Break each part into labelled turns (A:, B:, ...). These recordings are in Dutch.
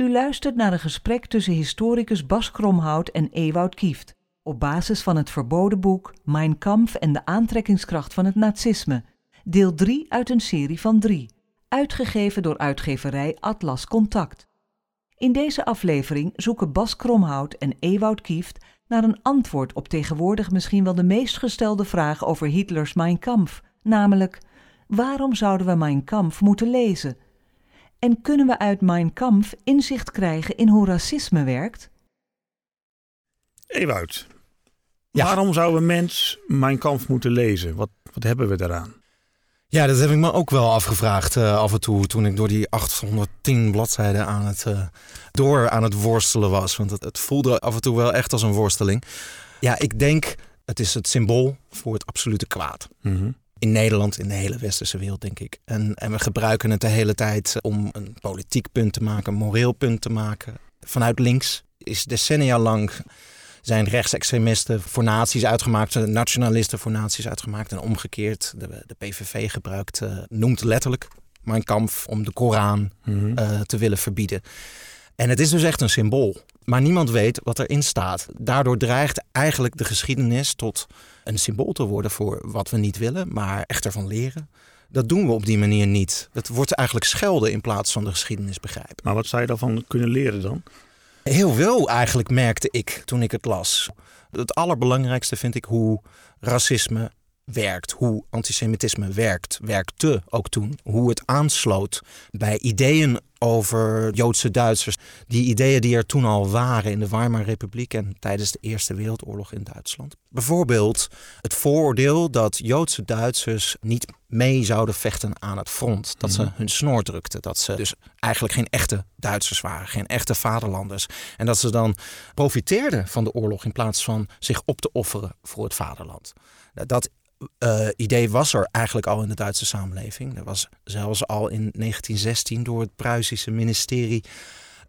A: U luistert naar een gesprek tussen historicus Bas Kromhout en Ewout Kieft. Op basis van het verboden boek Mein Kampf en de aantrekkingskracht van het nazisme. Deel 3 uit een serie van drie. Uitgegeven door uitgeverij Atlas Contact. In deze aflevering zoeken Bas Kromhout en Ewout Kieft naar een antwoord op tegenwoordig misschien wel de meest gestelde vraag over Hitlers Mein Kampf, namelijk: waarom zouden we Mein Kampf moeten lezen? En kunnen we uit Mein Kampf inzicht krijgen in hoe racisme werkt?
B: Ewout, waarom zou een mens Mein Kampf moeten lezen? Wat, wat hebben we daaraan?
C: Ja, dat heb ik me ook wel afgevraagd uh, af en toe toen ik door die 810 bladzijden aan het, uh, door aan het worstelen was. Want het, het, voelde af en toe wel echt als een worsteling. Ja, ik denk het is het symbool voor het absolute kwaad.
B: Mm
C: In Nederland, in de hele westerse wereld, denk ik. En, en we gebruiken het de hele tijd om een politiek punt te maken, een moreel punt te maken. Vanuit links is decennia lang zijn rechtsextremisten voor naties uitgemaakt, nationalisten voor naties uitgemaakt. En omgekeerd, de, de PVV gebruikt, uh, noemt letterlijk Mein Kampf om de Koran
B: Mhm.
C: uh, te willen verbieden. En het is dus echt een symbool. Maar niemand weet wat erin staat. Daardoor dreigt eigenlijk de geschiedenis tot een symbool te worden voor wat we niet willen, maar echt ervan leren. Dat doen we op die manier niet. Het wordt eigenlijk schelden in plaats van de geschiedenis begrijpen.
B: Maar wat zou je daarvan kunnen leren dan?
C: Heel veel eigenlijk merkte ik toen ik het las. Het allerbelangrijkste vind ik hoe racisme werkt, hoe antisemitisme werkt, werkte ook toen, hoe het aansloot bij ideeën over Joodse Duitsers. Die ideeën die er toen al waren in de Weimar Republiek en tijdens de Eerste Wereldoorlog in Duitsland. Bijvoorbeeld het vooroordeel dat Joodse Duitsers niet mee zouden vechten aan het front. Dat ze hun snor drukten. Dat ze dus eigenlijk geen echte Duitsers waren, geen echte vaderlanders. En dat ze dan profiteerden van de oorlog in plaats van zich op te offeren voor het vaderland. Dat uh, idee was er eigenlijk al in de Duitse samenleving. Er was zelfs al in 1916 door het Pruisische ministerie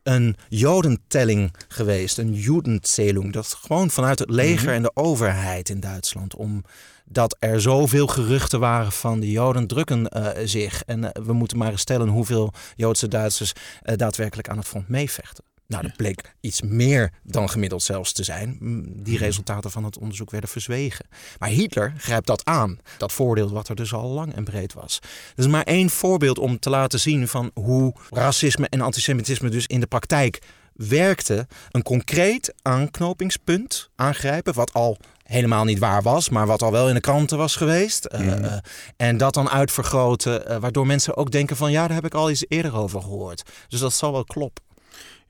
C: een jodentelling geweest, een Judenzählung. Dat gewoon vanuit het leger en de overheid in Duitsland. Omdat er zoveel geruchten waren van de Joden drukken uh, zich. En uh, we moeten maar eens stellen hoeveel Joodse Duitsers daadwerkelijk aan het front meevechten. Nou, dat bleek iets meer dan gemiddeld zelfs te zijn. Die resultaten van het onderzoek werden verzwegen. Maar Hitler grijpt dat aan. Dat voordeel wat er dus al lang en breed was. Dat is maar één voorbeeld om te laten zien van hoe racisme en antisemitisme dus in de praktijk werkte. Een concreet aanknopingspunt aangrijpen, wat al helemaal niet waar was, maar wat al wel in de kranten was geweest. Mm. Uh, uh, en dat dan uitvergroten, uh, waardoor mensen ook denken van ja, daar heb ik al eens eerder over gehoord. Dus dat zal wel kloppen.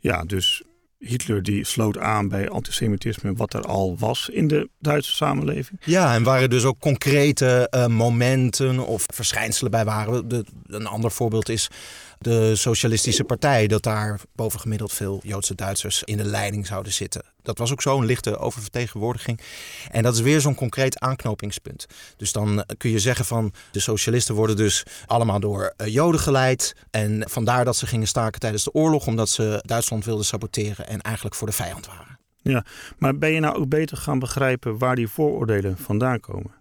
B: Ja, dus Hitler die sloot aan bij antisemitisme wat er al was in de Duitse samenleving.
C: Ja, en waar er dus ook concrete uh, momenten of verschijnselen bij waren. De, een ander voorbeeld is de Socialistische Partij, dat daar bovengemiddeld veel Joodse Duitsers in de leiding zouden zitten. Dat was ook zo'n lichte oververtegenwoordiging. En dat is weer zo'n concreet aanknopingspunt. Dus dan kun je zeggen van de socialisten worden dus allemaal door Joden geleid. En vandaar dat ze gingen staken tijdens de oorlog, omdat ze Duitsland wilden saboteren en eigenlijk voor de vijand waren.
B: Ja, maar ben je nou ook beter gaan begrijpen waar die vooroordelen vandaan komen?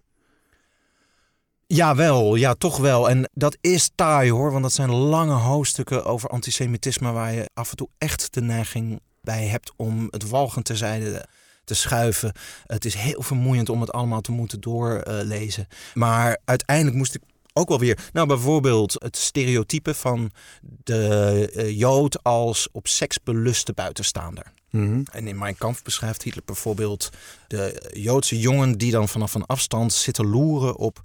C: Jawel, ja, toch wel. En dat is taai hoor, want dat zijn lange hoofdstukken over antisemitisme waar je af en toe echt de neiging bij hebt om het walgend terzijde te schuiven. Het is heel vermoeiend om het allemaal te moeten doorlezen. maar uiteindelijk moest ik ook wel weer, nou bijvoorbeeld het stereotype van de uh, Jood als op seks beluste buitenstaander.
B: Mm -hmm.
C: En in Mein Kampf beschrijft Hitler bijvoorbeeld de Joodse jongen die dan vanaf een afstand zitten loeren op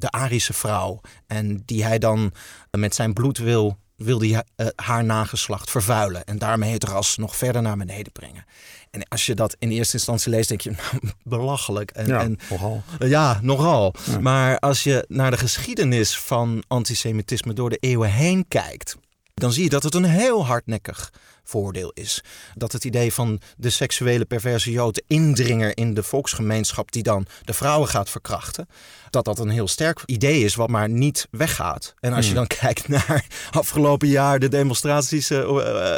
C: de Arische vrouw. En die hij dan met zijn bloed wil, wil die, uh, haar nageslacht vervuilen. En daarmee het ras nog verder naar beneden brengen. En als je dat in eerste instantie leest, denk je, nou, belachelijk. En,
B: ja,
C: en,
B: nogal.
C: Ja, nogal.
B: Ja.
C: Maar als je naar de geschiedenis van antisemitisme door de eeuwen heen kijkt, dan zie je dat het een heel hardnekkig voordeel is. Dat het idee van de seksuele perverse Jood, indringer in de volksgemeenschap die dan de vrouwen gaat verkrachten, dat dat een heel sterk idee is wat maar niet weggaat. En als je dan kijkt naar afgelopen jaar de demonstraties, uh,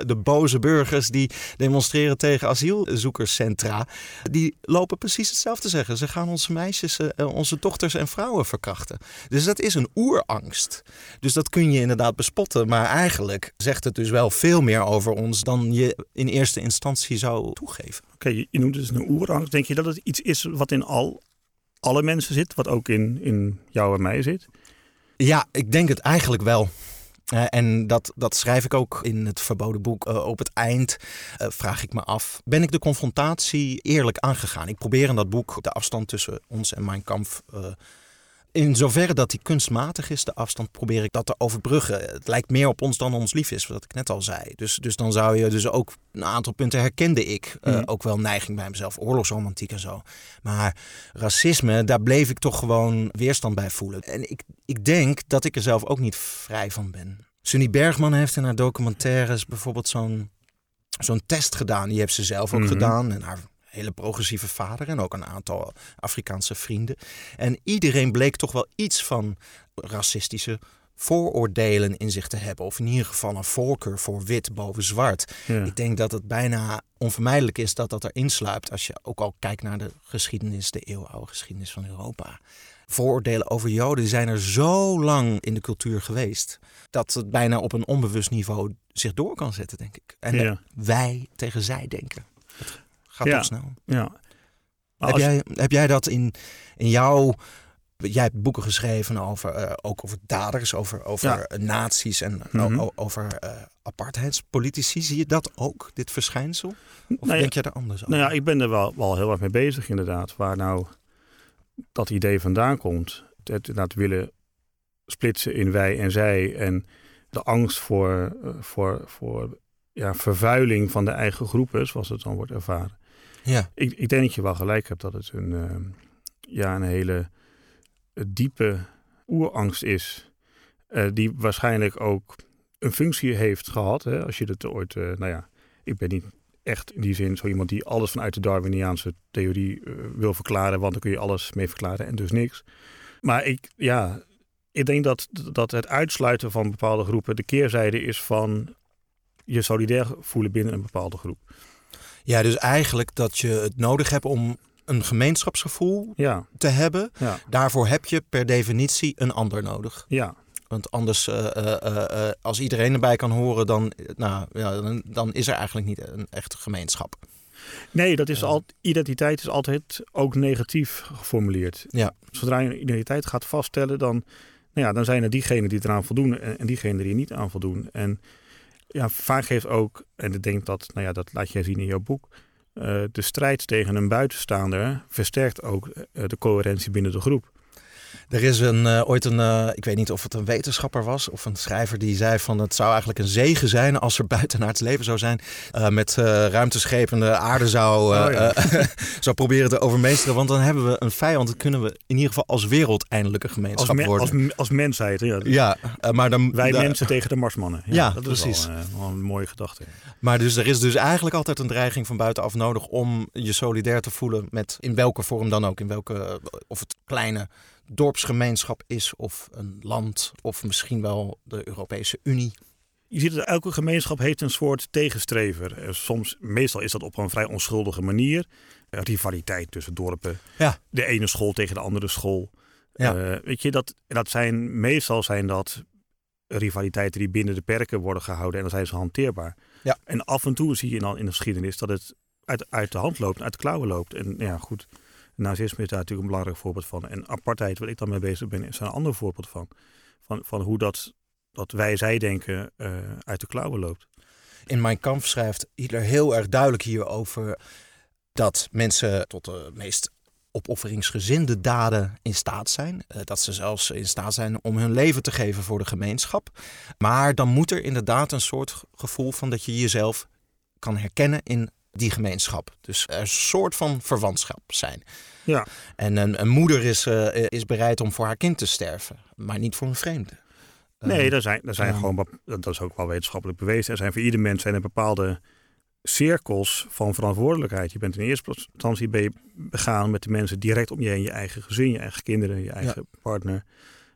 C: de boze burgers die demonstreren tegen asielzoekerscentra, die lopen precies hetzelfde te zeggen. Ze gaan onze meisjes, uh, onze dochters en vrouwen verkrachten. Dus dat is een oerangst. Dus dat kun je inderdaad bespotten, maar eigenlijk zegt het dus wel veel meer over ons dan je in eerste instantie zou toegeven.
B: Oké, je, je noemt dus een oerangst. Denk je dat het iets is wat in al, alle mensen zit, wat ook in, in jou en mij zit?
C: Ja, ik denk het eigenlijk wel. Uh, en dat, dat schrijf ik ook in het verboden boek. Uh, op het eind uh, vraag ik me af: ben ik de confrontatie eerlijk aangegaan? Ik probeer in dat boek de afstand tussen ons en mijn kamp in zoverre dat die kunstmatig is, de afstand, probeer ik dat te overbruggen. Het lijkt meer op ons dan ons lief is, wat ik net al zei. Dus, dus dan zou je dus ook een aantal punten herkende ik. Uh, ook wel neiging bij mezelf, oorlogsromantiek en zo. Maar racisme, daar bleef ik toch gewoon weerstand bij voelen. En ik, ik denk dat ik er zelf ook niet vrij van ben. Sunny Bergman heeft in haar documentaires bijvoorbeeld zo'n zo'n test gedaan. Die heeft ze zelf ook mm -hmm. gedaan. En haar hele progressieve vader en ook een aantal Afrikaanse vrienden. En iedereen bleek toch wel iets van racistische vooroordelen in zich te hebben. Of in ieder geval een voorkeur voor wit boven zwart. Ja. Ik denk dat het bijna onvermijdelijk is dat dat erin sluipt. Als je ook al kijkt naar de geschiedenis, de eeuwenoude geschiedenis van Europa. Vooroordelen over Joden zijn er zo lang in de cultuur geweest. Dat het bijna op een onbewust niveau zich door kan zetten, denk ik. En ja. wij tegen zij denken. Gaat
B: ja.
C: toch snel.
B: Ja.
C: Heb jij, heb jij dat in, in jouw... Jij hebt boeken geschreven over, uh, ook over daders, over, over ja. nazi's en mm -hmm. over uh, apartheidspolitici. Zie je dat ook, dit verschijnsel? Of
B: nou
C: denk je er anders over?
B: Nou ja, ik ben er wel, wel heel erg mee bezig inderdaad. Waar nou dat idee vandaan komt. Het inderdaad willen splitsen in wij en zij. En de angst voor, voor, voor ja, vervuiling van de eigen groepen, zoals het dan wordt ervaren.
C: Ja.
B: Ik, ik denk dat je wel gelijk hebt dat het een, uh, ja, een hele diepe oerangst is. Uh, die waarschijnlijk ook een functie heeft gehad. Hè, als je het ooit, uh, nou ja, ik ben niet echt in die zin zo iemand die alles vanuit de Darwiniaanse theorie wil verklaren, want dan kun je alles mee verklaren en dus niks. Maar ik, ja, ik denk dat, dat het uitsluiten van bepaalde groepen de keerzijde is van je solidair voelen binnen een bepaalde groep.
C: Ja, dus eigenlijk dat je het nodig hebt om een gemeenschapsgevoel
B: ja.
C: te hebben.
B: Ja.
C: Daarvoor heb je per definitie een ander nodig.
B: Ja.
C: Want anders, uh, uh, uh, als iedereen erbij kan horen, dan, nou, ja, dan, dan, is er eigenlijk niet een echte gemeenschap.
B: Nee, dat is al, identiteit is altijd ook negatief geformuleerd.
C: Ja.
B: Zodra je een identiteit gaat vaststellen, dan, nou ja, dan zijn er diegenen die eraan voldoen en, en diegenen die er niet aan voldoen. En ja, vaak heeft ook, en ik denk dat, nou ja, dat laat jij zien in jouw boek, uh, de strijd tegen een buitenstaander versterkt ook uh, de coherentie binnen de groep.
C: Er is een, uh, ooit een, uh, ik weet niet of het een wetenschapper was of een schrijver die zei van het zou eigenlijk een zegen zijn als er buitenaards leven zou zijn. Uh, met ruimteschepen de aarde zou, oh, ja. zou proberen te overmeesteren. Want dan hebben we een vijand. Dan kunnen we in ieder geval als wereld eindelijk een gemeenschap
B: als
C: worden.
B: Als, als mensheid, ja.
C: Ja, maar dan...
B: Wij mensen tegen de marsmannen.
C: Ja, ja
B: dat
C: precies.
B: is wel, wel, een mooie gedachte.
C: Maar dus er is dus eigenlijk altijd een dreiging van buitenaf nodig om je solidair te voelen met in welke vorm dan ook. In welke, of het kleine dorpsgemeenschap is of een land of misschien wel de Europese Unie.
B: Je ziet dat elke gemeenschap heeft een soort tegenstrever. Soms, meestal is dat op een vrij onschuldige manier. Rivaliteit tussen dorpen.
C: Ja.
B: De ene school tegen de andere school.
C: Ja.
B: Uh, weet je, dat, dat zijn, meestal zijn dat rivaliteiten die binnen de perken worden gehouden en dan zijn ze hanteerbaar.
C: Ja.
B: En af en toe zie je dan in de geschiedenis dat het uit, uit de hand loopt, uit de klauwen loopt. En ja, goed, nazisme is daar natuurlijk een belangrijk voorbeeld van. En apartheid, waar ik dan mee bezig ben, is een ander voorbeeld van. Van, van hoe dat, dat wij-zij denken uh, uit de klauwen loopt.
C: In Mijn Kampf schrijft Hitler heel erg duidelijk hierover dat mensen tot de meest opofferingsgezinde daden in staat zijn. Dat ze zelfs in staat zijn om hun leven te geven voor de gemeenschap. Maar dan moet er inderdaad een soort gevoel van dat je jezelf kan herkennen in die gemeenschap. Dus er een soort van verwantschap zijn.
B: Ja.
C: En een, een moeder is, uh, is bereid om voor haar kind te sterven, maar niet voor een vreemde.
B: Nee, daar zijn, daar zijn gewoon, dat is ook wel wetenschappelijk bewezen. Er zijn voor ieder mens zijn er bepaalde cirkels van verantwoordelijkheid. Je bent in eerste instantie ben je begaan met de mensen direct om je heen, je eigen gezin, je eigen kinderen, je eigen ja. partner,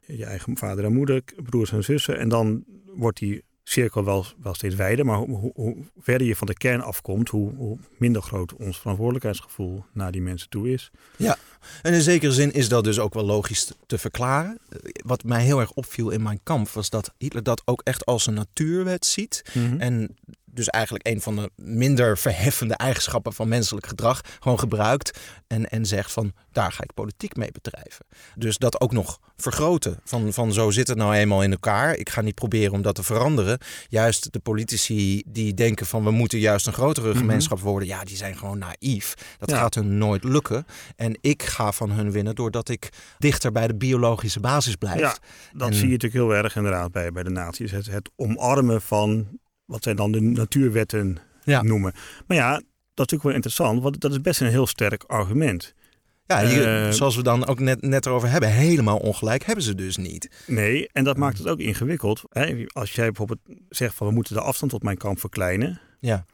B: je eigen vader en moeder, broers en zussen. En dan wordt die cirkel wel, wel steeds wijder. Maar hoe, hoe, hoe, verder je van de kern afkomt, hoe, hoe, minder groot ons verantwoordelijkheidsgevoel naar die mensen toe is.
C: Ja, en in zekere zin is dat dus ook wel logisch te verklaren. Wat mij heel erg opviel in mijn kamp was dat Hitler dat ook echt als een natuurwet ziet.
B: Mhm.
C: En dus eigenlijk een van de minder verheffende eigenschappen van menselijk gedrag, gewoon gebruikt en, en zegt van daar ga ik politiek mee bedrijven. Dus dat ook nog vergroten van, van zo zit het nou eenmaal in elkaar. Ik ga niet proberen om dat te veranderen. Juist de politici die denken van we moeten juist een grotere
B: Mhm.
C: gemeenschap worden, ja, die zijn gewoon naïef. Dat
B: Ja.
C: gaat hun nooit lukken. En ik ga van hun winnen doordat ik dichter bij de biologische basis blijf.
B: Ja, dat
C: En-
B: zie je natuurlijk heel erg inderdaad bij, bij de naties. Het, het omarmen van wat zij dan de natuurwetten
C: Ja.
B: noemen. Maar ja, dat is natuurlijk wel interessant, want dat is best een heel sterk argument.
C: Ja, je-
B: Eh,
C: zoals we dan ook net, net erover hebben, helemaal ongelijk hebben ze dus niet.
B: Nee, en dat maakt het ook ingewikkeld. Hè? Als jij bijvoorbeeld zegt van we moeten de afstand tot mijn kamp verkleinen.
C: Ja.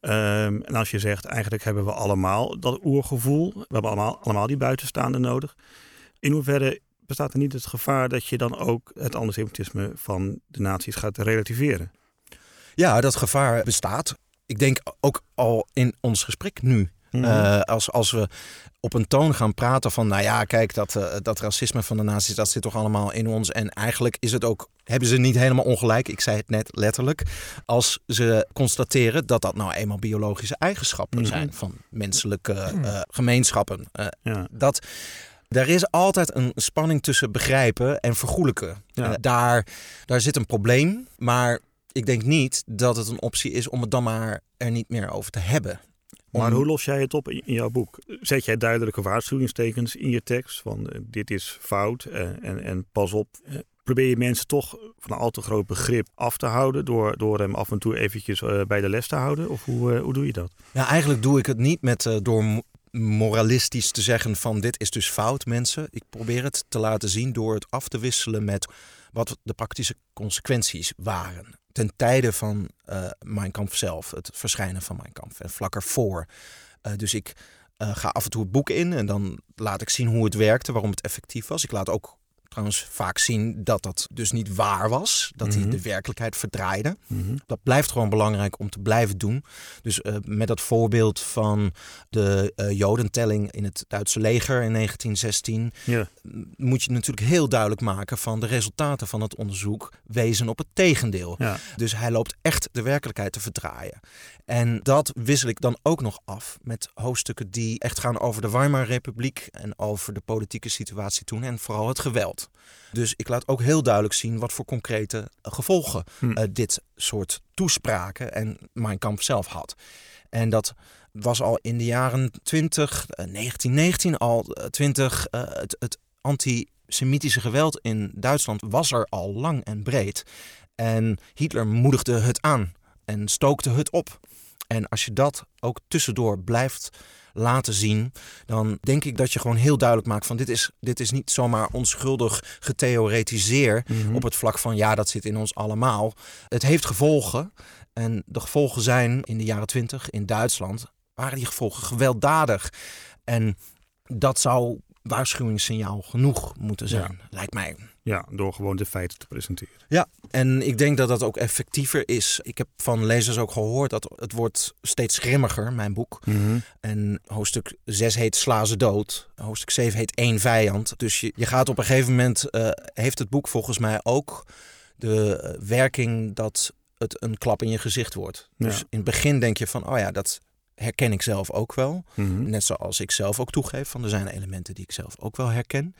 B: Ehm, en als je zegt eigenlijk hebben we allemaal dat oergevoel. We hebben allemaal, allemaal die buitenstaande nodig. In hoeverre bestaat er niet het gevaar dat je dan ook het antisemitisme van de naties gaat relativeren?
C: Ja, dat gevaar bestaat. Ik denk ook al in ons gesprek nu.
B: Mhm.
C: Eh, als, als we op een toon gaan praten van, nou ja, kijk, dat, eh, dat racisme van de nazi's, dat zit toch allemaal in ons. En eigenlijk is het ook, hebben ze niet helemaal ongelijk, ik zei het net letterlijk, als ze constateren dat dat nou eenmaal biologische eigenschappen
B: Mhm.
C: zijn van menselijke gemeenschappen. Eh,
B: ja.
C: dat er is altijd een spanning tussen begrijpen en vergoelijken.
B: Ja.
C: Daar, daar zit een probleem, maar ik denk niet dat het een optie is om het dan maar er niet meer over te hebben.
B: Maar hoe los jij het op in in jouw boek? Zet jij duidelijke waarschuwingstekens in je tekst van eh, dit is fout eh, en, en pas op? Eh, Probeer je mensen toch van een al te groot begrip af te houden door, door hem af en toe eventjes bij de les te houden? Of hoe, hoe doe je dat?
C: Ja, eigenlijk doe ik het niet met door moralistisch te zeggen van dit is dus fout mensen. Ik probeer het te laten zien door het af te wisselen met wat de praktische consequenties waren. Ten tijde van eh Mein Kampf zelf, het verschijnen van Mein Kampf en vlak ervoor. Eh, dus ik eh, ga af en toe het boek in en dan laat ik zien hoe het werkte, waarom het effectief was. Ik laat ook trouwens vaak zien dat dat dus niet waar was, dat hij
B: Mhm.
C: de werkelijkheid verdraaide. Dat blijft gewoon belangrijk om te blijven doen. Dus eh, met dat voorbeeld van de eh, Jodentelling in het Duitse leger in 1916
B: Ja,
C: m- moet je natuurlijk heel duidelijk maken van de resultaten van het onderzoek wezen op het tegendeel.
B: ja.
C: Dus hij loopt echt de werkelijkheid te verdraaien. En dat wissel ik dan ook nog af met hoofdstukken die echt gaan over de Weimar-republiek en over de politieke situatie toen en vooral het geweld. Dus ik laat ook heel duidelijk zien wat voor concrete gevolgen
B: Hm.
C: eh, dit soort toespraken en Mein Kampf zelf had. En dat was al in de jaren 20, eh, 1919 al eh, 20, eh, het, het antisemitische geweld in Duitsland was er al lang en breed. En Hitler moedigde het aan en stookte het op. En als je dat ook tussendoor blijft laten zien, dan denk ik dat je gewoon heel duidelijk maakt van dit is, dit is niet zomaar onschuldig getheoretiseer
B: Mhm.
C: op het vlak van ja, dat zit in ons allemaal. Het heeft gevolgen. En de gevolgen zijn in de jaren twintig in Duitsland, waren die gevolgen gewelddadig. En dat zou waarschuwingssignaal genoeg moeten zijn, lijkt mij.
B: Ja, door gewoon de feiten te presenteren.
C: Ja, en ik denk dat dat ook effectiever is. Ik heb van lezers ook gehoord dat het wordt steeds grimmiger, mijn boek. En hoofdstuk 6 heet Sla ze dood. Hoofdstuk 7 heet Eén vijand. Dus je, je gaat op een gegeven moment, eh, heeft het boek volgens mij ook de eh, werking dat het een klap in je gezicht wordt.
B: Ja.
C: Dus in het begin denk je van, oh ja, dat herken ik zelf ook wel.
B: Mhm.
C: Net zoals ik zelf ook toegeef, van er zijn elementen die ik zelf ook wel herken.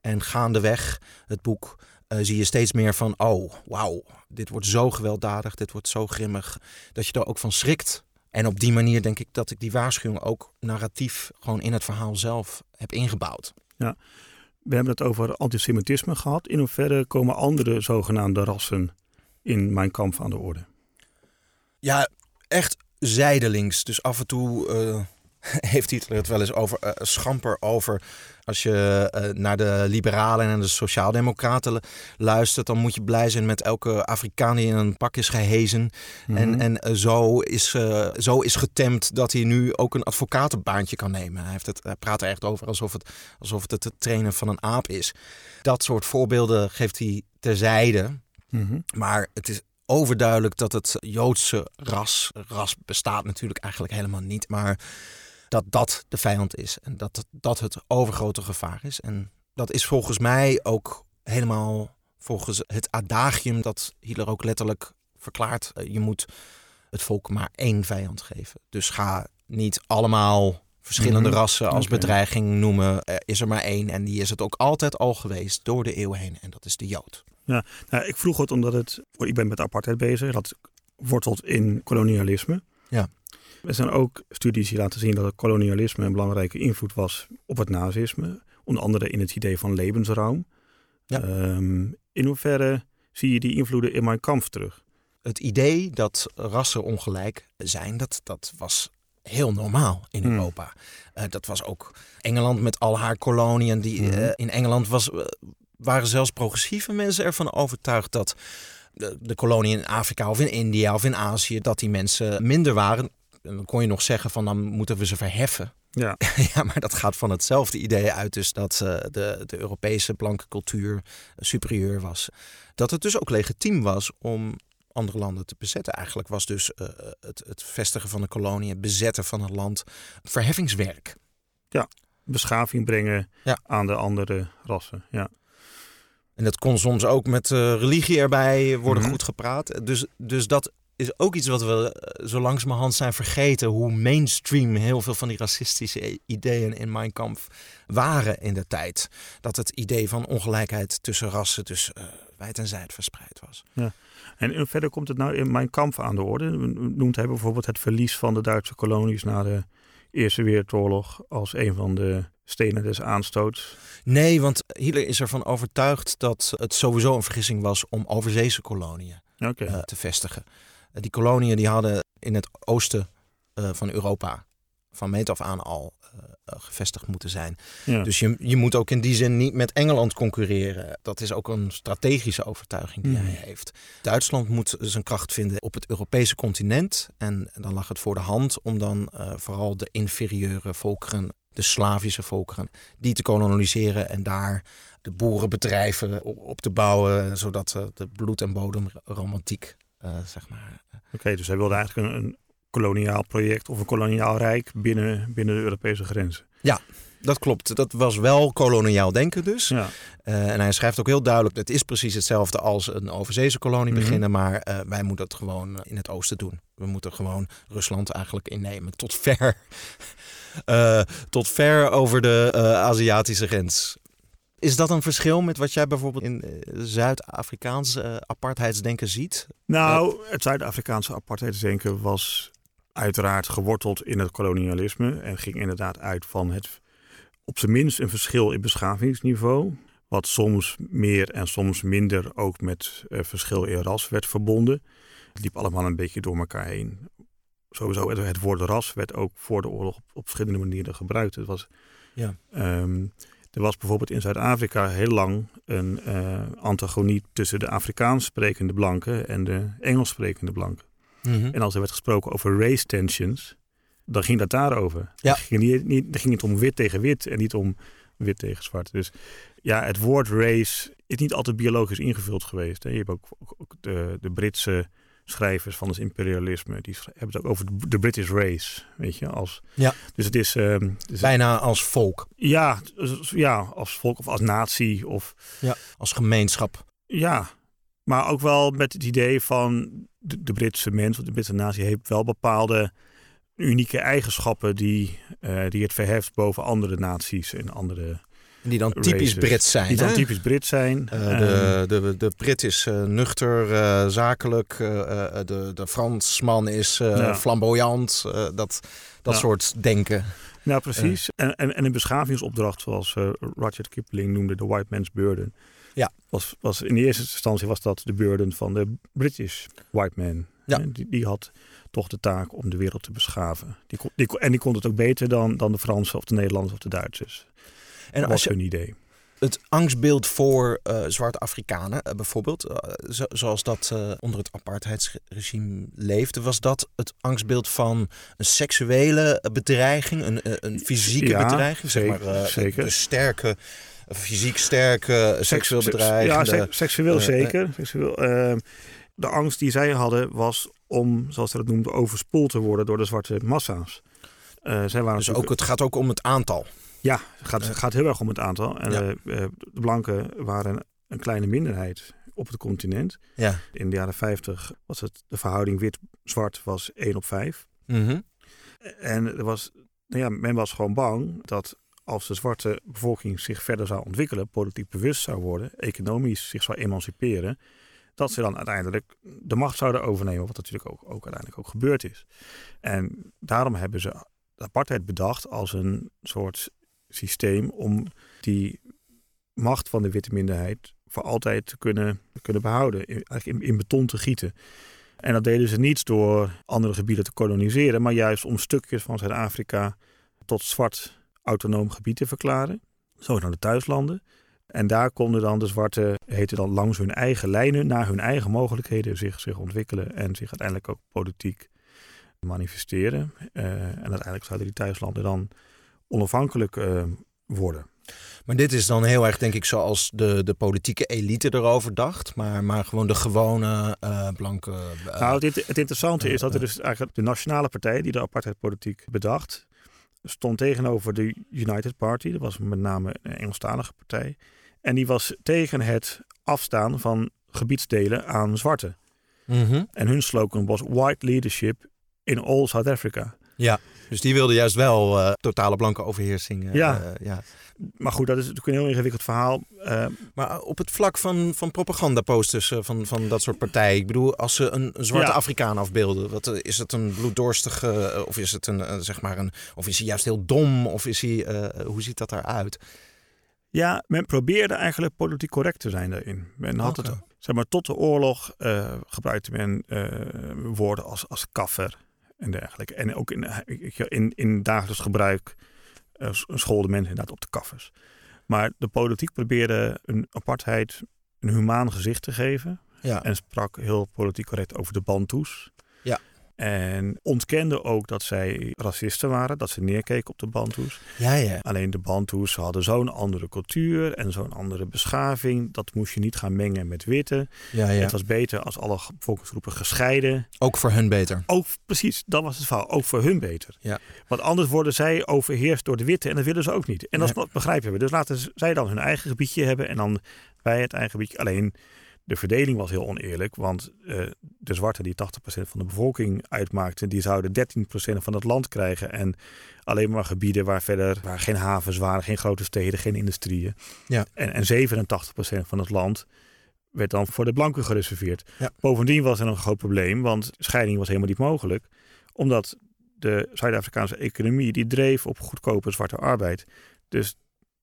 C: En gaandeweg het boek eh, zie je steeds meer van, oh, wauw, dit wordt zo gewelddadig, dit wordt zo grimmig, dat je er ook van schrikt. En op die manier denk ik dat ik die waarschuwing ook narratief gewoon in het verhaal zelf heb ingebouwd.
B: We hebben het over antisemitisme gehad. In hoeverre komen andere zogenaamde rassen in mijn kamp aan de orde?
C: Ja, echt zijdelings. Dus af en toe eh, heeft Hitler het wel eens over eh, schamper over. Als je eh, naar de liberalen en de sociaaldemocraten lu- luistert, dan moet je blij zijn met elke Afrikaan die in een pak is gehezen. En,
B: Mhm.
C: en zo, is, zo is getemd dat hij nu ook een advocatenbaantje kan nemen. Hij, heeft het, hij praat er echt over alsof het, alsof het het trainen van een aap is. Dat soort voorbeelden geeft hij terzijde.
B: Mhm.
C: Maar het is overduidelijk dat het Joodse ras, ras bestaat natuurlijk eigenlijk helemaal niet, maar dat dat de vijand is en dat dat het overgrote gevaar is. En dat is volgens mij ook helemaal volgens het adagium dat Hitler ook letterlijk verklaart. Eh, Je moet het volk maar één vijand geven. Dus ga niet allemaal verschillende
B: Mhm.
C: rassen als bedreiging noemen. Er is er maar één en die is het ook altijd al geweest door de eeuwen heen. En dat is de Jood.
B: Nou, ik vroeg het omdat het, ik ben met apartheid bezig, dat wortelt in kolonialisme.
C: Ja.
B: Er zijn ook studies die laten zien dat het kolonialisme een belangrijke invloed was op het nazisme. Onder andere in het idee van levensruim.
C: Ja.
B: Ehm, in hoeverre zie je die invloeden in mijn kamp terug?
C: Het idee dat rassen ongelijk zijn, dat, dat was heel normaal in
B: Hmm.
C: Europa. Eh, dat was ook Engeland met al haar koloniën. Die,
B: Mhm.
C: eh, in Engeland was, eh, waren zelfs progressieve mensen ervan overtuigd dat de, de koloniën in Afrika of in India of in Azië, dat die mensen minder waren. En dan kon je nog zeggen van dan moeten we ze verheffen.
B: Ja,
C: Ja, maar dat gaat van hetzelfde idee uit, dus dat de, de Europese blanke cultuur superieur was. Dat het dus ook legitiem was om andere landen te bezetten. Eigenlijk was dus eh, het, het vestigen van de kolonie, het bezetten van een land, verheffingswerk.
B: beschaving brengen
C: Ja.
B: aan de andere rassen. Ja.
C: En dat kon soms ook met eh, religie erbij worden
B: Mhm.
C: goed gepraat. Dus, dus dat is ook iets wat we eh, zo langzamerhand zijn vergeten. Hoe mainstream heel veel van die racistische ideeën in Mein Kampf waren in de tijd. Dat het idee van ongelijkheid tussen rassen, dus eh, wijd en zijd verspreid was.
B: En in verder komt het nou in mijn kamp aan de orde. Noemt hij bijvoorbeeld het verlies van de Duitse kolonies na de Eerste Wereldoorlog als een van de stenen des aanstoots.
C: Nee, want Hitler is ervan overtuigd dat het sowieso een vergissing was om overzeese koloniën eh, te vestigen. Eh, die koloniën die hadden in het oosten eh, van Europa van meet af aan al eh, eh, gevestigd moeten zijn.
B: ja.
C: Dus je, je moet ook in die zin niet met Engeland concurreren. Dat is ook een strategische overtuiging die
B: Mhm.
C: hij heeft. Duitsland moet zijn kracht vinden op het Europese continent. En dan lag het voor de hand om dan eh, vooral de inferieure volkeren, de Slavische volkeren, die te koloniseren en daar de boerenbedrijven op, te bouwen, zodat de bloed- en bodemromantiek, eh, zeg maar,
B: Oké, dus hij wilde eigenlijk een, een koloniaal project of een koloniaal rijk binnen, binnen de Europese grenzen.
C: Dat klopt. Dat was wel koloniaal denken dus.
B: Ja.
C: Eh, en hij schrijft ook heel duidelijk, het is precies hetzelfde als een overzeese kolonie
B: Mhm.
C: beginnen, maar eh, wij moeten het gewoon in het oosten doen. We moeten gewoon Rusland eigenlijk innemen tot ver, eh, tot ver over de Aziatische grens. Is dat een verschil met wat jij bijvoorbeeld in Zuid-Afrikaans apartheidsdenken ziet?
B: Nou, het Zuid-Afrikaanse apartheidsdenken was uiteraard geworteld in het kolonialisme en ging inderdaad uit van het op zijn minst een verschil in beschavingsniveau. Wat soms meer en soms minder ook met eh, verschil in ras werd verbonden. Het liep allemaal een beetje door elkaar heen. Sowieso, het, het woord ras werd ook voor de oorlog op, op verschillende manieren gebruikt. Het was,
C: Ja.
B: ehm, er was bijvoorbeeld in Zuid-Afrika heel lang een eh antagonie tussen de Afrikaans sprekende blanken en de Engels sprekende blanken. En als er werd gesproken over race tensions, dan ging dat daarover.
C: Ja.
B: Dan, ging niet, niet, dan ging het om wit tegen wit en niet om wit tegen zwart. Dus ja, het woord race is niet altijd biologisch ingevuld geweest. Hè. Je hebt ook, ook, ook de, de Britse schrijvers van het imperialisme, die hebben het ook over de- British race, weet je. Als,
C: Ja.
B: Dus het is, ehm, dus-
C: Bijna als volk,
B: ja, dus- ja, als volk of als natie of
C: als gemeenschap.
B: ja, maar ook wel met het idee van de, de Britse mens, of de Britse natie heeft wel bepaalde unieke eigenschappen die, eh, die het verheft boven andere naties en andere
C: Die dan typisch. Brits zijn.
B: die dan
C: hè?
B: typisch Brit zijn.
C: Eh,
B: Ehm,
C: de, de, de Brit is eh, nuchter, zakelijk. de, de Fransman is
B: Ja.
C: flamboyant. dat dat
B: Ja.
C: soort denken.
B: nou, precies. En, en, en een beschavingsopdracht, zoals Rudyard Kipling noemde, de white man's burden.
C: Ja.
B: Was, was, in de eerste instantie was dat de burden van de British white man.
C: Ja.
B: Die, die had toch de taak om de wereld te beschaven. Die kon, die, en die kon het ook beter dan, dan de Fransen of de Nederlanders of de Duitsers.
C: En
B: Dat was
C: je
B: hun idee.
C: het angstbeeld voor eh, zwarte Afrikanen, eh, bijvoorbeeld, eh, zo- zoals dat onder het apartheidsregime leefde, was dat het angstbeeld van een seksuele bedreiging, een, een fysieke
B: Ja,
C: bedreiging, zeg maar,
B: zeker, zeker.
C: de sterke, fysiek sterke, seksueel
B: Seks-
C: bedreigende.
B: Ja, se- seksueel
C: eh,
B: zeker. Seksueel, de angst die zij hadden was om, zoals ze dat noemden, overspoeld te worden door de zwarte massa's. Eh, zij waren
C: dus
B: natuurlijk-
C: ook, het gaat ook om het aantal.
B: Ja, het gaat,
C: Eh.
B: gaat heel erg om het aantal. En
C: Ja.
B: eh, eh, de blanken waren een kleine minderheid op het continent.
C: Ja.
B: In de jaren 50 was het de verhouding wit-zwart was 1 op 5.
C: Mhm.
B: En er was, nou ja, men was gewoon bang dat als de zwarte bevolking zich verder zou ontwikkelen, politiek bewust zou worden, economisch zich zou emanciperen, dat ze dan uiteindelijk de macht zouden overnemen, wat natuurlijk ook, ook uiteindelijk ook gebeurd is. En daarom hebben ze de apartheid bedacht als een soort systeem om die macht van de witte minderheid voor altijd te kunnen, kunnen behouden, eigenlijk in, in beton te gieten. En dat deden ze niet door andere gebieden te koloniseren, maar juist om stukjes van Zuid-Afrika tot zwart autonoom gebied te verklaren, zogenaamde thuislanden. En daar konden dan de zwarte, heette dan langs hun eigen lijnen, naar hun eigen mogelijkheden zich, zich ontwikkelen en zich uiteindelijk ook politiek manifesteren. Uh, en uiteindelijk zouden die thuislanden dan onafhankelijk uh, worden.
C: Maar dit is dan heel erg, denk ik, zoals de, de politieke elite erover dacht. Maar, maar gewoon de gewone uh, blanke.
B: Nou, het, het interessante is dat er dus eigenlijk de nationale partij die de apartheidpolitiek bedacht, stond tegenover de United Party. Dat was met name een Engelstalige partij. En die was tegen het afstaan van gebiedsdelen aan zwarte.
C: Mm -hmm.
B: En hun slogan was White Leadership in all South Africa.
C: Ja, dus die wilde juist wel uh, totale blanke overheersing. Uh,
B: ja.
C: Uh, ja.
B: Maar goed, dat is natuurlijk een heel ingewikkeld verhaal.
C: maar op het vlak van, van propagandaposters van, van dat soort partijen. Ik bedoel, als ze een, een zwarte ja. Afrikaan afbeelden. Wat, is het een bloeddorstige, of is het een, zeg maar een, of is hij juist heel dom? Of is hij, hoe ziet dat eruit?
B: Ja, men probeerde eigenlijk politiek correct te zijn daarin. Men had okay. het, zeg maar, tot de oorlog gebruikte men woorden als, als kaffer en dergelijke. En ook in, in, in dagelijks gebruik uh, scholden mensen inderdaad op de kaffers. Maar de politiek probeerde een apartheid een humaan gezicht te geven.
C: Ja.
B: En sprak heel politiek correct over de Bantus.
C: Ja.
B: En ontkende ook dat zij racisten waren, dat ze neerkeken op de Bantus.
C: Ja, ja.
B: Alleen de Bantus hadden zo'n andere cultuur en zo'n andere beschaving. Dat moest je niet gaan mengen met witte.
C: Ja, ja.
B: Het was beter als alle bevolkingsgroepen gescheiden.
C: Ook voor hun beter.
B: Ook precies, dat was het verhaal. Ook voor hun beter.
C: Ja.
B: Want anders worden zij overheerst door de witte en dat willen ze ook niet. En dat
C: Nee.
B: begrijpen we. Dus laten zij dan hun eigen gebiedje hebben en dan wij het eigen gebiedje. Alleen de verdeling was heel oneerlijk, want eh, de zwarte die 80% van de bevolking uitmaakten, die zouden 13% van het land krijgen. En alleen maar gebieden waar verder waar geen havens waren, geen grote steden, geen industrieën.
C: Ja.
B: En, en 87% van het land werd dan voor de blanken gereserveerd.
C: Ja.
B: Bovendien was er een groot probleem, want scheiding was helemaal niet mogelijk. Omdat de Zuid-Afrikaanse economie die dreef op goedkope zwarte arbeid. Dus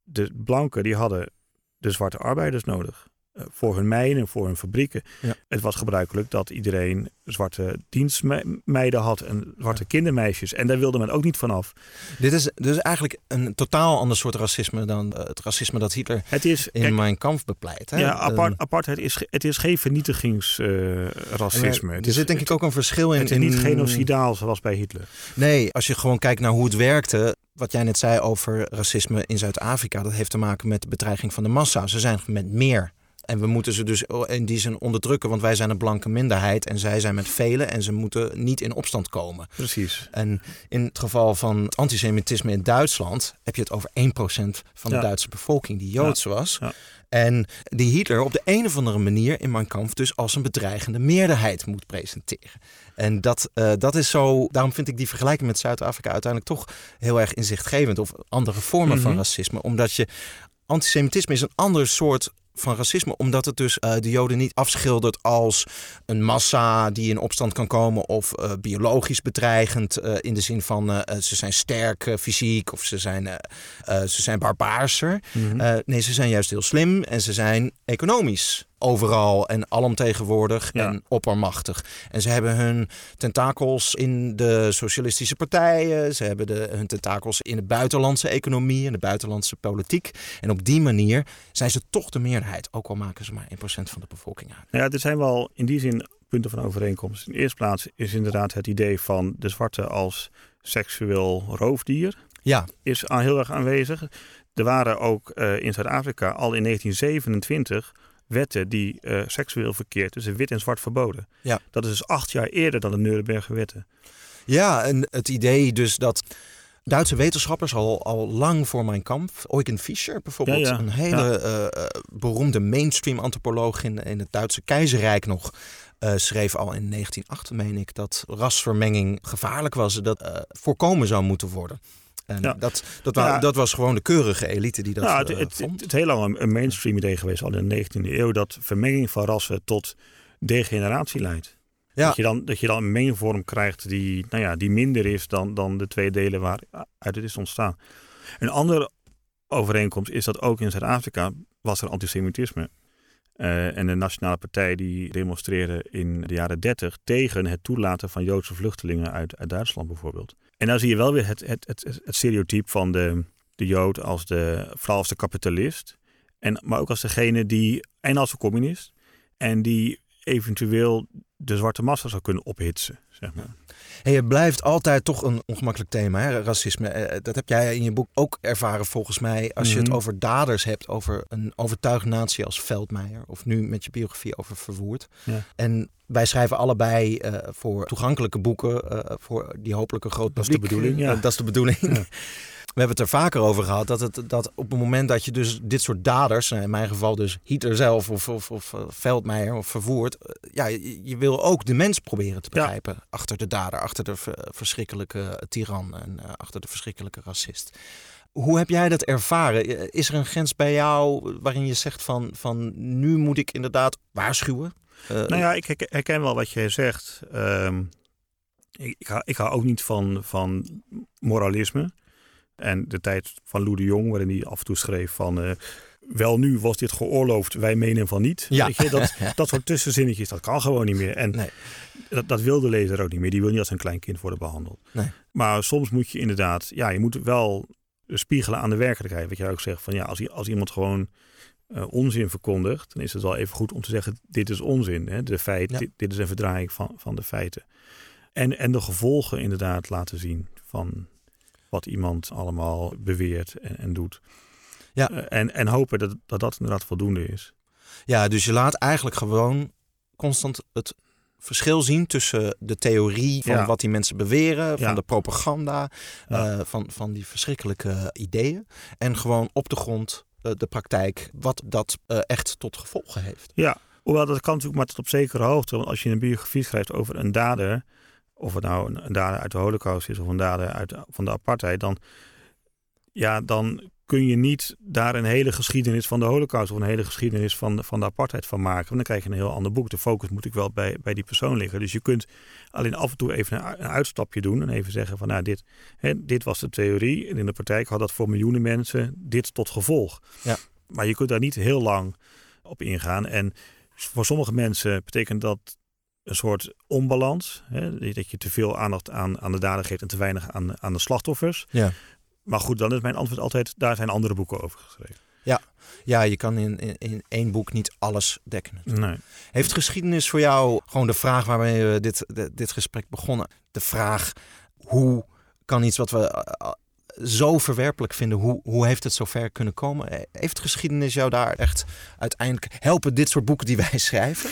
B: de blanken die hadden de zwarte arbeiders nodig. Eh, Voor hun mijnen, voor hun fabrieken.
C: Ja.
B: Het was gebruikelijk dat iedereen zwarte dienstmeiden had en zwarte kindermeisjes. En daar wilde men ook niet vanaf.
C: Dit is dus eigenlijk een totaal ander soort racisme dan eh, het racisme dat Hitler
B: Het is,
C: in
B: kijk,
C: mijn kamp bepleit. Hè?
B: ja, apart, apartheid is, het is geen vernietigingsracisme. het
C: er zit denk ik ook een verschil in.
B: het is niet
C: in-
B: genocidaal zoals bij Hitler.
C: Nee, als je gewoon kijkt naar hoe het werkte. Wat jij net zei over racisme in Zuid-Afrika, dat heeft te maken met de bedreiging van de massa. Ze zijn met meer. En we moeten ze dus in die zin onderdrukken, want wij zijn een blanke minderheid en zij zijn met velen en ze moeten niet in opstand komen.
B: Precies.
C: En in het geval van antisemitisme in Duitsland heb je het over 1% van de
B: Ja.
C: Duitse bevolking die Joods was.
B: Ja.
C: En die Hitler op de een of andere manier in Mein Kampf dus als een bedreigende meerderheid moet presenteren. En dat, eh, dat is zo, daarom vind ik die vergelijking met Zuid-Afrika uiteindelijk toch heel erg inzichtgevend. Of andere vormen van
B: Mhm.
C: racisme. Omdat je, antisemitisme is een ander soort van racisme, omdat het dus eh, de Joden niet afschildert als een massa die in opstand kan komen of eh, biologisch bedreigend eh, in de zin van ze zijn sterk fysiek of ze zijn, ze zijn barbaarser.
B: Mhm.
C: Nee, ze zijn juist heel slim en ze zijn economisch overal en alomtegenwoordig
B: Ja.
C: en oppermachtig. En ze hebben hun tentakels in de socialistische partijen, ze hebben de, hun tentakels in de buitenlandse economie en de buitenlandse politiek. En op die manier zijn ze toch de meerderheid, ook al maken ze maar 1% van de bevolking uit.
B: Ja, er zijn wel in die zin punten van overeenkomst. In de eerste plaats is inderdaad het idee van de zwarte als seksueel roofdier
C: Ja,
B: is heel erg aanwezig. Er waren ook eh, in Zuid-Afrika al in 1927 wetten die eh, seksueel verkeer tussen wit en zwart verboden.
C: Ja.
B: Dat is dus acht jaar eerder dan de Nuremberger wetten.
C: Ja, en het idee dus dat Duitse wetenschappers al, al lang voor mijn kamp. Eugen Fischer bijvoorbeeld,
B: Ja, ja.
C: een hele eh, eh, beroemde mainstream antropoloog in, in het Duitse keizerrijk nog. schreef al in 1908, meen ik, dat rasvermenging gevaarlijk was. Dat voorkomen zou moeten worden. En
B: Ja.
C: dat, dat,
B: Ja.
C: dat was gewoon de keurige elite die dat
B: nou, het,
C: eh,
B: het,
C: vond.
B: het, het heel lang een- mainstream idee geweest, al in de 19e eeuw, dat vermenging van rassen tot degeneratie leidt.
C: Ja.
B: Dat, je dan, dat je dan een mengvorm krijgt die, nou ja, die minder is dan, dan de twee delen waaruit het is ontstaan. Een andere overeenkomst is dat ook in Zuid-Afrika was er antisemitisme. Eh, en de Nationale Partij die demonstreerde in de jaren 30 tegen het toelaten van Joodse vluchtelingen uit, uit Duitsland bijvoorbeeld. En dan zie je wel weer het, het, het, het, stereotype van de, de Jood als de, vooral als de kapitalist. En, maar ook als degene die, en als de communist, en die eventueel de zwarte massa zou kunnen ophitsen. Zeg maar.
C: Hey, het blijft altijd toch een ongemakkelijk thema, hè? racisme. Eh, Dat heb jij in je boek ook ervaren volgens mij. Als je het
B: Mhm.
C: over daders hebt, over een overtuigd natie als Veldmeijer. Of nu met je biografie over Verwoerd.
B: Ja.
C: En wij schrijven allebei eh, voor toegankelijke boeken. eh, voor die hopelijk een groot
B: Dat is de
C: publiek.
B: bedoeling, ja.
C: Eh, dat is de bedoeling.
B: Ja.
C: We hebben het er vaker over gehad dat, het, dat op het moment dat je dus dit soort daders, nou in mijn geval dus Hitler zelf of, of, of eh, Veldmeijer of Verwoerd, eh, ja, je, je wil ook de mens proberen te
B: Ja.
C: begrijpen achter de dader, achter de ver- verschrikkelijke tiran en eh, achter de verschrikkelijke racist. Hoe heb jij dat ervaren? Eh, Is er een grens bij jou waarin je zegt van, van nu moet ik inderdaad waarschuwen? Eh,
B: Nou ja, ik herken- wel wat jij zegt. Ehm, ik, ik, hou, ik hou ook niet van, van moralisme. En de tijd van Lou de Jong, waarin hij af en toe schreef van... eh, wel nu was dit geoorloofd, wij menen van niet.
C: Ja.
B: Je, dat, dat soort tussenzinnetjes, dat kan gewoon niet meer. En
C: Nee.
B: dat, dat wil de lezer ook niet meer. Die wil niet als een klein kind worden behandeld.
C: Nee.
B: Maar soms moet je inderdaad... Ja, je moet wel spiegelen aan de werkelijkheid. Wat jij ook zegt, van ja, als, als iemand gewoon eh, onzin verkondigt... dan is het wel even goed om te zeggen, dit is onzin. Hè? De feit,
C: Ja.
B: dit, dit is een verdraaiing van, van de feiten. En, en de gevolgen inderdaad laten zien van wat iemand allemaal beweert en, en doet.
C: Ja.
B: Eh, en, en hopen dat, dat dat inderdaad voldoende is.
C: Ja, dus je laat eigenlijk gewoon constant het verschil zien tussen de theorie van
B: Ja.
C: wat die mensen beweren, van
B: Ja.
C: de propaganda,
B: Ja.
C: eh, van, van die verschrikkelijke ideeën. En gewoon op de grond eh, de praktijk, wat dat echt tot gevolgen heeft.
B: Ja, hoewel dat kan natuurlijk maar tot op zekere hoogte. Want als je een biografie schrijft over een dader, of het nou een, dader uit de holocaust is of een dader uit, de- van de apartheid, dan, ja, dan kun je niet daar een hele geschiedenis van de holocaust of een hele geschiedenis van, van de apartheid van maken. Want dan krijg je een heel ander boek. De focus moet ik wel bij, bij die persoon liggen. Dus je kunt alleen af en toe even een, een uitstapje doen en even zeggen van nou, dit, hè, dit was de theorie. En in de praktijk had dat voor miljoenen mensen dit tot gevolg.
C: Ja.
B: Maar je kunt daar niet heel lang op ingaan. En voor sommige mensen betekent dat een soort onbalans. Hè? Dat je te veel aandacht aan, aan de dader geeft en te weinig aan, aan de slachtoffers.
C: Ja.
B: Maar goed, dan is mijn antwoord altijd, daar zijn andere boeken over geschreven.
C: Ja, je kan in, in, in één boek niet alles dekken.
B: Nee.
C: Heeft geschiedenis voor jou gewoon de vraag waarmee we dit, dit, dit gesprek begonnen? De vraag hoe kan iets wat we eh, zo verwerpelijk vinden, hoe, hoe heeft het zover kunnen komen? Eh, Heeft geschiedenis jou daar echt uiteindelijk helpen dit soort boeken die wij schrijven?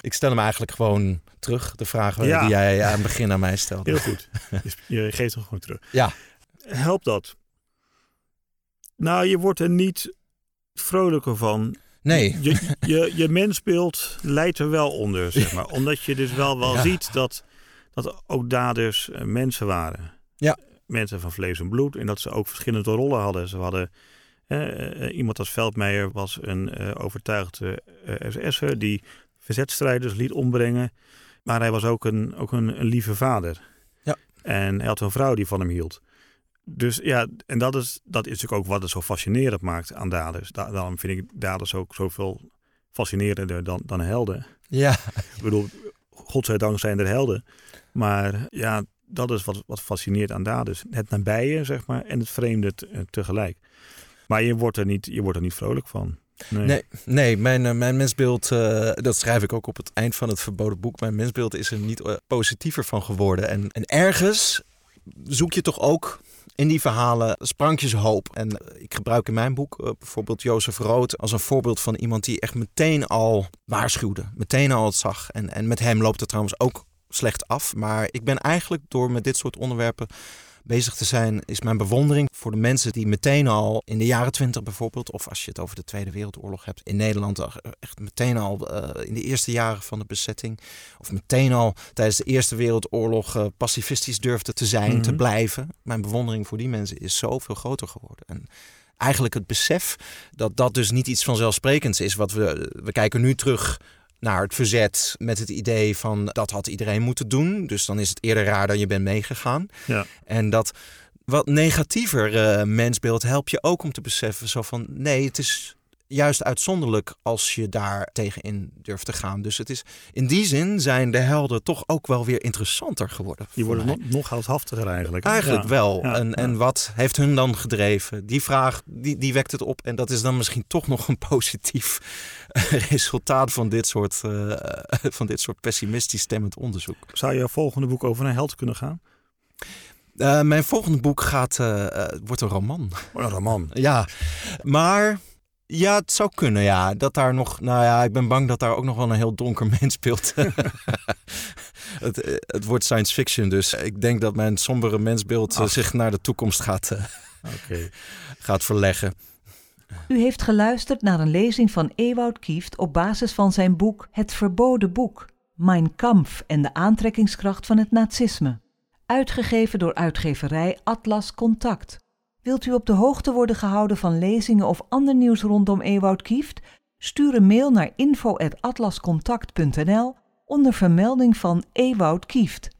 C: Ik stel hem eigenlijk gewoon terug, de vraag
B: Ja.
C: die jij aan het begin aan mij stelde.
B: Heel goed. Je, je geeft hem gewoon terug.
C: Ja.
B: Helpt dat? Nou, je wordt er niet vrolijker van.
C: Nee,
B: Je, je, je mensbeeld leidt er wel onder, zeg maar. Omdat je dus wel, wel
C: Ja.
B: ziet dat, dat ook daders eh, mensen waren.
C: Ja.
B: Mensen van vlees en bloed. En dat ze ook verschillende rollen hadden. Ze hadden... eh, eh, iemand als Veldmeijer was een eh, overtuigde eh, SS'er... die verzetstrijders liet ombrengen. Maar hij was ook een, ook een, een lieve vader.
C: Ja.
B: En hij had een vrouw die van hem hield. Dus ja, en dat is, dat is natuurlijk ook wat het zo fascinerend maakt aan daders. Da- daarom vind ik daders ook zoveel fascinerender dan, dan helden.
C: ja,
B: Ik bedoel, godzijdank zijn er helden. Maar ja, dat is wat, wat fascineert aan daders. Het nabije, zeg maar, en het vreemde te- tegelijk. Maar je wordt er niet, je wordt er niet vrolijk van. Nee.
C: Nee, mijn, eh, mijn mensbeeld, eh, dat schrijf ik ook op het eind van het verboden boek. Mijn mensbeeld is er niet eh, positiever van geworden. En, en ergens zoek je toch ook in die verhalen sprankjes hoop. En ik gebruik in mijn boek bijvoorbeeld Jozef Rood als een voorbeeld van iemand die echt meteen al waarschuwde. Meteen al het zag. En, en met hem loopt het trouwens ook slecht af. Maar ik ben eigenlijk door met dit soort onderwerpen bezig te zijn, is mijn bewondering voor de mensen die meteen al in de jaren twintig bijvoorbeeld, of als je het over de Tweede Wereldoorlog hebt, in Nederland echt meteen al uh, in de eerste jaren van de bezetting, of meteen al tijdens de Eerste Wereldoorlog uh, pacifistisch durfden te zijn, te
B: Mhm.
C: blijven. Mijn bewondering voor die mensen is zoveel groter geworden. En eigenlijk het besef dat dat dus niet iets vanzelfsprekends is. Wat we, we kijken nu terug naar het verzet met het idee van dat had iedereen moeten doen. Dus dan is het eerder raar dat je bent meegegaan.
B: Ja.
C: En dat wat negatiever eh, mensbeeld helpt je ook om te beseffen zo van nee, het is juist uitzonderlijk als je daar tegenin durft te gaan. Dus het is in die zin zijn de helden toch ook wel weer interessanter geworden.
B: Die worden nog, nog heldhaftiger eigenlijk.
C: Eigenlijk
B: Ja.
C: wel.
B: Ja,
C: en,
B: ja.
C: en wat heeft hun dan gedreven? Die vraag die, die wekt het op. En dat is dan misschien toch nog een positief resultaat van dit soort, eh, van dit soort pessimistisch stemmend onderzoek.
B: Zou je volgende boek over een held kunnen gaan?
C: Eh, mijn volgende boek gaat, eh, wordt een roman.
B: Oh, een roman.
C: Ja, maar ja, het zou kunnen, ja. Dat daar nog, nou ja, ik ben bang dat daar ook nog wel een heel donker mens speelt. het, eh, het wordt science fiction, dus ik denk dat mijn sombere mensbeeld eh,
B: Ach.
C: zich naar de toekomst gaat, eh,
B: Oké.
C: gaat verleggen.
A: U heeft geluisterd naar een lezing van Ewout Kieft op basis van zijn boek Het Verboden Boek, Mein Kampf en de aantrekkingskracht van het nazisme. Uitgegeven door uitgeverij Atlas Contact. Wilt u op de hoogte worden gehouden van lezingen of ander nieuws rondom Ewout Kieft? Stuur een mail naar info.atlascontact.nl onder vermelding van Ewout Kieft.